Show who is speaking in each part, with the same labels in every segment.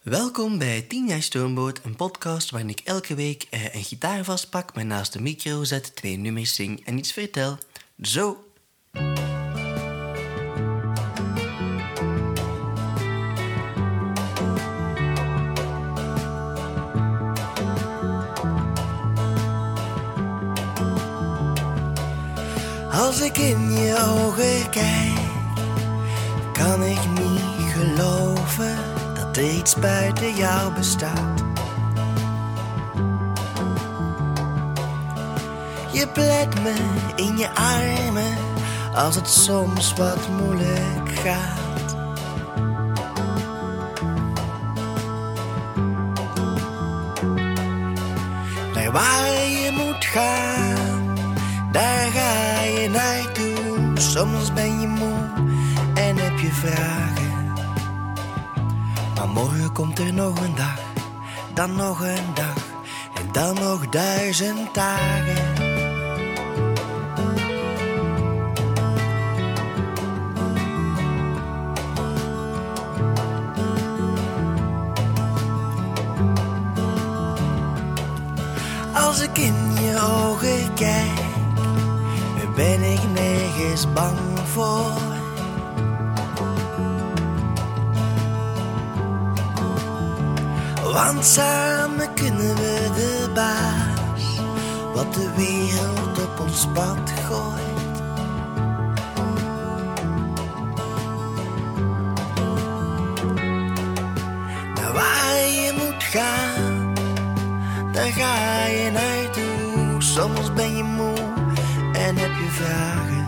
Speaker 1: Welkom bij 10 jaar Stoomboot, een podcast waarin ik elke week eh, een gitaar vastpak, mij naast de micro zet, twee nummers zing en iets vertel. Zo. Als ik in je ogen kijk, kan ik niet geloven dat er iets buiten jou bestaat. Je plet me in je armen als het soms wat moeilijk gaat. Naar waar je moet gaan, daar ga je naartoe. Soms ben je moe en heb je vragen. Maar morgen komt er nog een dag, dan nog een dag en dan nog duizend dagen. Als ik in je ogen kijk, ben ik nergens bang voor. Want samen kunnen we de baas, wat de wereld op ons pad gooit. Naar waar je moet gaan, daar ga je naartoe. Soms ben je moe en heb je vragen.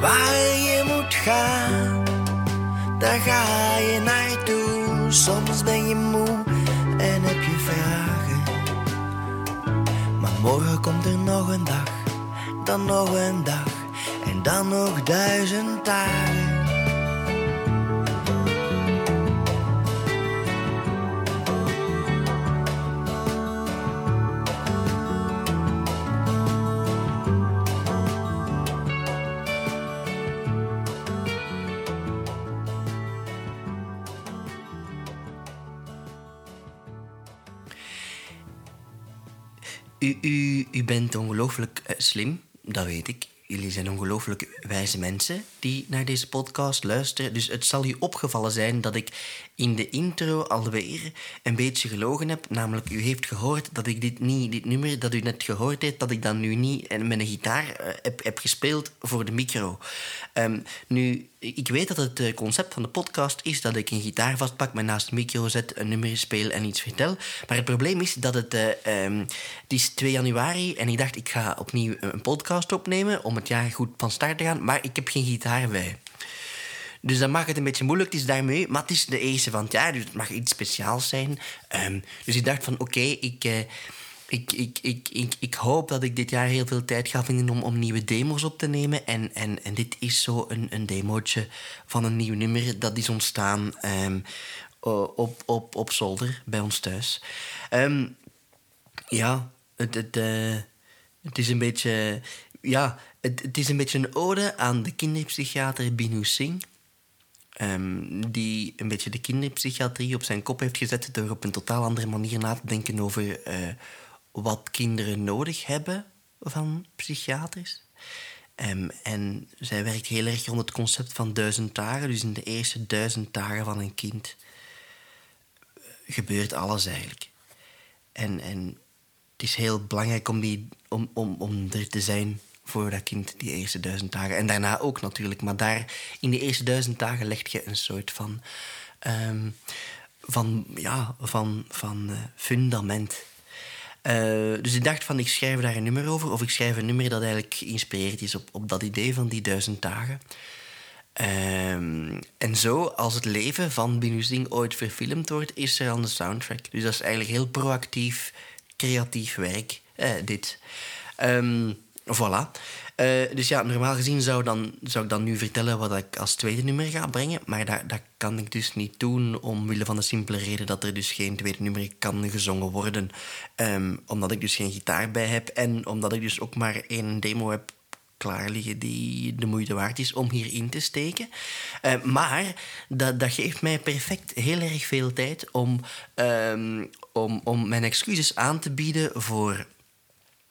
Speaker 1: Waar je moet gaan, daar ga je naartoe. Soms ben je moe en heb je vragen. Maar morgen komt er nog een dag, dan nog een dag en dan nog duizend dagen. U, u, u bent ongelooflijk eh, slim, dat weet ik. Jullie zijn ongelooflijk wijze mensen die naar deze podcast luisteren. Dus het zal u opgevallen zijn dat ik in de intro alweer een beetje gelogen heb. Namelijk, u heeft gehoord dat ik dit niet, dit nummer dat u net gehoord heeft, dat ik dat nu niet eh, met een gitaar eh, heb, heb gespeeld voor de micro. Ehm, nu, ik weet dat het eh, concept van de podcast is dat ik een gitaar vastpak, mij naast de micro zet, een nummer speel en iets vertel. Maar het probleem is dat het, eh, ehm, het is 2 januari en ik dacht ik ga opnieuw een podcast opnemen om het jaar goed van start te gaan, maar ik heb geen gitaar Dus dat maakt het een beetje moeilijk. Het is daarmee, maar het is de eerste van het jaar, dus het mag iets speciaals zijn. Ehm, dus ik dacht van, oké, ik, eh, ik, ik, ik, ik, ik hoop dat ik dit jaar heel veel tijd ga vinden om, om nieuwe demos op te nemen. En, en, en dit is zo een, een demootje van een nieuw nummer dat is ontstaan ehm, op, op, op zolder bij ons thuis. Ehm, ja, het, het, eh, het is een beetje... Ja, het, het is een beetje een ode aan de kinderpsychiater Binu Singh. Ehm, die een beetje de kinderpsychiatrie op zijn kop heeft gezet... door op een totaal andere manier na te denken over eh, wat kinderen nodig hebben van psychiaters. Ehm, en zij werkt heel erg rond het concept van duizend dagen. Dus in de eerste duizend dagen van een kind eh, gebeurt alles eigenlijk. En, en het is heel belangrijk om, die, om, om, om er te zijn voor dat kind die eerste duizend dagen. En daarna ook natuurlijk. Maar daar, in de eerste duizend dagen leg je een soort van, ehm, van, ja, van, van eh, fundament. Eh, dus ik dacht van, ik schrijf daar een nummer over. Of ik schrijf een nummer dat eigenlijk geïnspireerd is op, op dat idee van die duizend dagen. Ehm, en zo, als het leven van Binusding ooit verfilmd wordt, is er aan de soundtrack. Dus dat is eigenlijk heel proactief, creatief werk, eh, dit. Um, voilà. Uh, dus ja, normaal gezien zou, dan, zou ik dan nu vertellen wat ik als tweede nummer ga brengen. Maar dat, dat kan ik dus niet doen, omwille van de simpele reden dat er dus geen tweede nummer kan gezongen worden. Um, omdat ik dus geen gitaar bij heb en omdat ik dus ook maar één demo heb klaar liggen die de moeite waard is om hierin te steken. Uh, maar dat, dat geeft mij perfect heel erg veel tijd om, um, om, om mijn excuses aan te bieden voor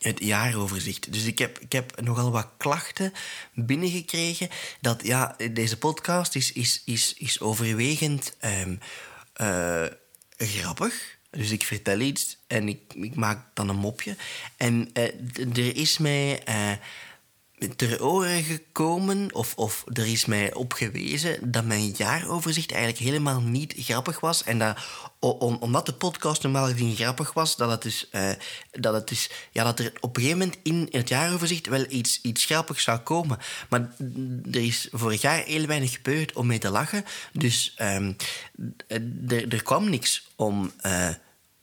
Speaker 1: het jaaroverzicht. Dus ik heb, ik heb nogal wat klachten binnengekregen dat ja, deze podcast is, is, is, is overwegend um, uh, grappig. Dus ik vertel iets en ik, ik maak dan een mopje. En uh, er is mij... Uh, ter oren gekomen, of, of er is mij op gewezen, dat mijn jaaroverzicht eigenlijk helemaal niet grappig was. En dat, om, omdat de podcast normaal gezien grappig was, dat het dus, uh, dat het dus ja, dat er op een gegeven moment in het jaaroverzicht wel iets, iets grappigs zou komen. Maar er is vorig jaar heel weinig gebeurd om mee te lachen. Dus um, er, kwam niks om. Uh,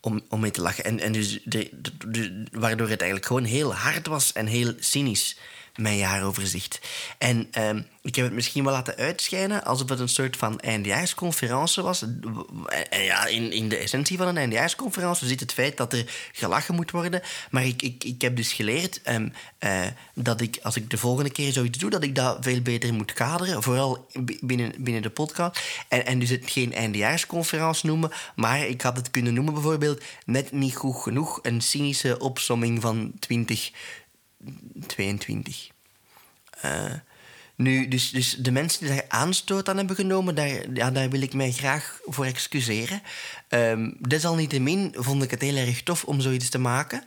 Speaker 1: om, om mee te lachen. En, en dus de, de, waardoor het eigenlijk gewoon heel hard was en heel cynisch mijn jaaroverzicht. En ehm, ik heb het misschien wel laten uitschijnen alsof het een soort van eindjaarsconferentie was. Ja, in, in de essentie van een eindjaarsconferentie zit het feit dat er gelachen moet worden. Maar ik, ik, ik heb dus geleerd um, uh, dat ik, als ik de volgende keer zoiets doe, dat ik dat veel beter moet kaderen. Vooral binnen, binnen de podcast. En, en dus het geen eindjaarsconferentie noemen, maar ik had het kunnen noemen bijvoorbeeld net niet goed genoeg. Een cynische opsomming van 20 22. Uh, eh, nu, dus, dus de mensen die daar aanstoot aan hebben genomen, daar, ja, daar wil ik mij graag voor excuseren. Um, desalniettemin vond ik het heel erg tof om zoiets te maken.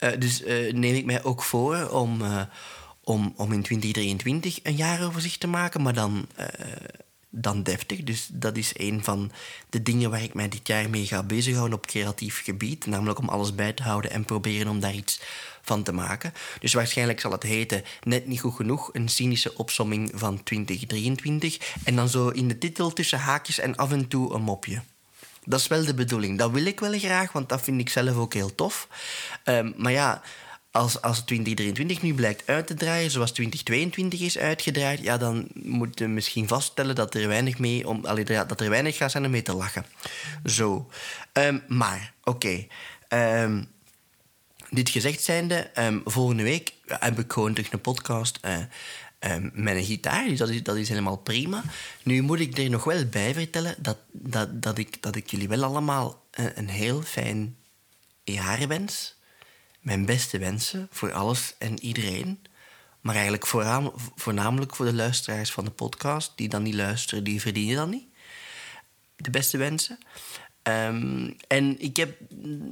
Speaker 1: Uh, dus uh, neem ik mij ook voor om, om, om in 2023 een jaaroverzicht te maken, maar dan dan deftig. Dus dat is een van de dingen waar ik mij dit jaar mee ga bezighouden op creatief gebied. Namelijk om alles bij te houden en proberen om daar iets van te maken. Dus waarschijnlijk zal het heten Net niet goed genoeg, een cynische opsomming van 2023. En dan zo in de titel tussen haakjes en af en toe een mopje. Dat is wel de bedoeling. Dat wil ik wel graag, want dat vind ik zelf ook heel tof. Um, maar ja, als, als 2023 nu blijkt uit te draaien zoals 2022 is uitgedraaid, ja, dan moeten we misschien vaststellen dat er weinig, mee om, allee, dat er weinig gaat zijn om mee te lachen. Zo. Um, maar, oké. Ehm, dit gezegd zijnde, um, volgende week heb ik gewoon terug een podcast uh, met een gitaar. Dus dat is, dat is helemaal prima. Nu moet ik er nog wel bij vertellen dat, dat, dat, ik, dat ik jullie wel allemaal een, een heel fijn jaar wens mijn beste wensen voor alles en iedereen. Maar eigenlijk voornamelijk voor de luisteraars van de podcast, die dan niet luisteren, die verdienen dan niet. De beste wensen. Um, en ik heb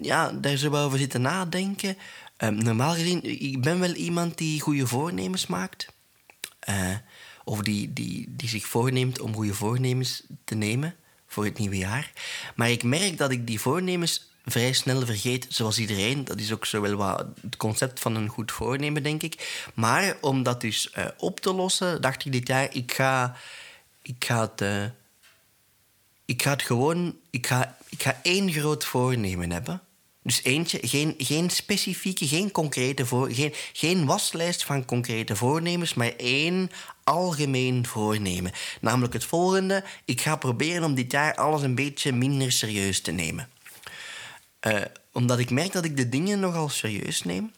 Speaker 1: ja, daar zo over zitten nadenken. Um, normaal gezien, ik ben wel iemand die goede voornemens maakt. Uh, of die, die, die zich voorneemt om goede voornemens te nemen voor het nieuwe jaar. Maar ik merk dat ik die voornemens vrij snel vergeet, zoals iedereen. Dat is ook zo wel wat het concept van een goed voornemen, denk ik. Maar om dat dus uh, op te lossen, dacht ik dit jaar, ik ga, ik ga het... Uh, ik ga het gewoon... Ik ga, ik ga één groot voornemen hebben. Dus eentje, geen, geen specifieke, geen concrete voor, geen, geen waslijst van concrete voornemens, maar één algemeen voornemen. Namelijk het volgende: ik ga proberen om dit jaar alles een beetje minder serieus te nemen. Uh, omdat ik merk dat ik de dingen nogal serieus neem.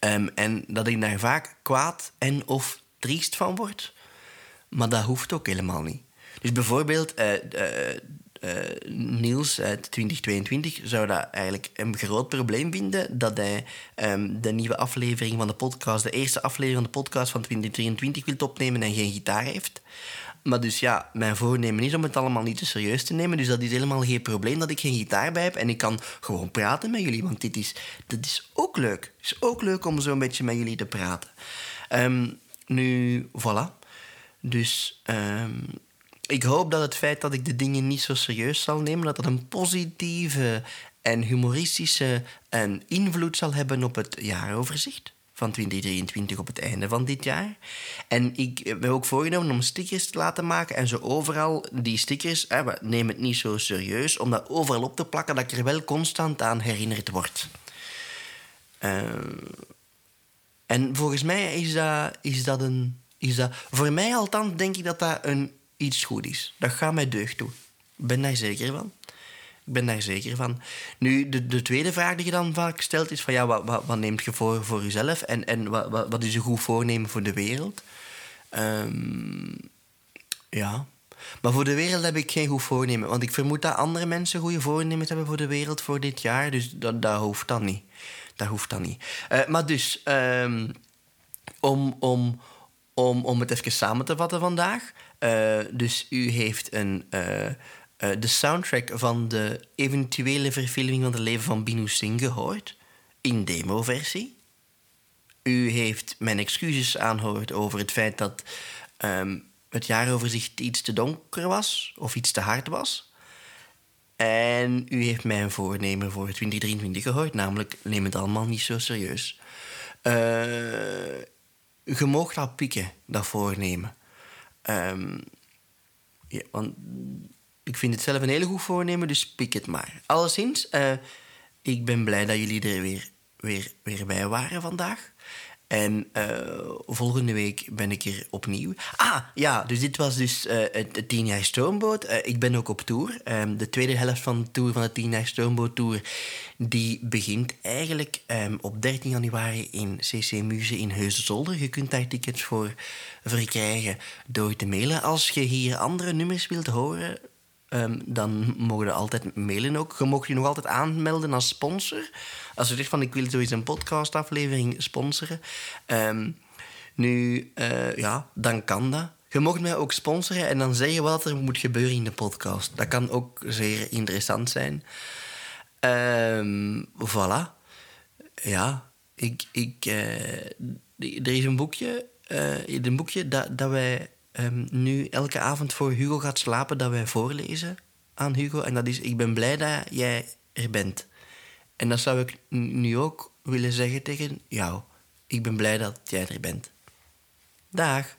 Speaker 1: Um, en dat ik daar vaak kwaad en of triest van word. Maar dat hoeft ook helemaal niet. Dus bijvoorbeeld, uh, uh, Niels uit 2022 zou dat eigenlijk een groot probleem vinden dat hij um, de nieuwe aflevering van de podcast, de eerste aflevering van de podcast van 2023 wil opnemen en geen gitaar heeft. Maar dus ja, mijn voornemen is om het allemaal niet te serieus te nemen. Dus dat is helemaal geen probleem dat ik geen gitaar bij heb. En ik kan gewoon praten met jullie. Want dit is, dit is ook leuk. Het is ook leuk om zo een beetje met jullie te praten. Um, nu, voilà. Dus um, ik hoop dat het feit dat ik de dingen niet zo serieus zal nemen... dat dat een positieve en humoristische en invloed zal hebben op het jaaroverzicht. Van 2023 op het einde van dit jaar. En ik heb ook voorgenomen om stickers te laten maken en zo overal die stickers, hè, neem het niet zo serieus, om dat overal op te plakken, dat ik er wel constant aan herinnerd word. Uh, en volgens mij is dat, is dat een. Is dat, voor mij althans denk ik dat dat een, iets goed is. Dat gaat mij deugd toe. Ik ben daar zeker van. Ik ben daar zeker van. Nu, de, de tweede vraag die je dan vaak stelt is van ja, wat, wat, wat neemt je voor voor jezelf en, en wat, wat, wat is je goed voornemen voor de wereld? Um, ja. Maar voor de wereld heb ik geen goed voornemen. Want ik vermoed dat andere mensen goede voornemens hebben voor de wereld voor dit jaar. Dus dat, dat hoeft dan niet. Dat hoeft dan niet. Uh, maar dus, um, om, om, om, om het even samen te vatten vandaag. Uh, dus u heeft een... Uh, uh, de soundtrack van de eventuele verfilming van het leven van Binu Singh gehoord. In demo-versie. U heeft mijn excuses aangehoord over het feit dat um, het jaaroverzicht iets te donker was of iets te hard was. En u heeft mijn voornemen voor 2023 gehoord, namelijk neem het allemaal niet zo serieus. Uh, je moogt dat pieken, dat voornemen. Um, ja, want ik vind het zelf een hele goed voornemen, dus pik het maar. Alleszins, uh, ik ben blij dat jullie er weer, weer, weer bij waren vandaag. En uh, volgende week ben ik er opnieuw. Ah, ja, dus dit was dus uh, het, tien jaar Stoomboot. Ik ben ook op tour. Um, de tweede helft van de tour van de tien jaar Stoomboot Tour... die begint eigenlijk um, op 13 januari in CC Muze in Heusden-Zolder. Je kunt daar tickets voor verkrijgen door te mailen. Als je hier andere nummers wilt horen... Um, dan mogen je altijd mailen ook. Je mag je nog altijd aanmelden als sponsor. Als je zegt van ik wil sowieso een podcastaflevering sponsoren. Um, nu, uh, ja, dan kan dat. Je mag mij ook sponsoren en dan zeggen wat er moet gebeuren in de podcast. Dat kan ook zeer interessant zijn. Um, voilà. Ja, ik... ik uh, er is een boekje, uh, een boekje dat, dat wij um, nu elke avond voor Hugo gaat slapen, dat wij voorlezen aan Hugo. En dat is: Ik ben blij dat jij er bent. En dat zou ik nu ook willen zeggen tegen jou. Ik ben blij dat jij er bent. Dag.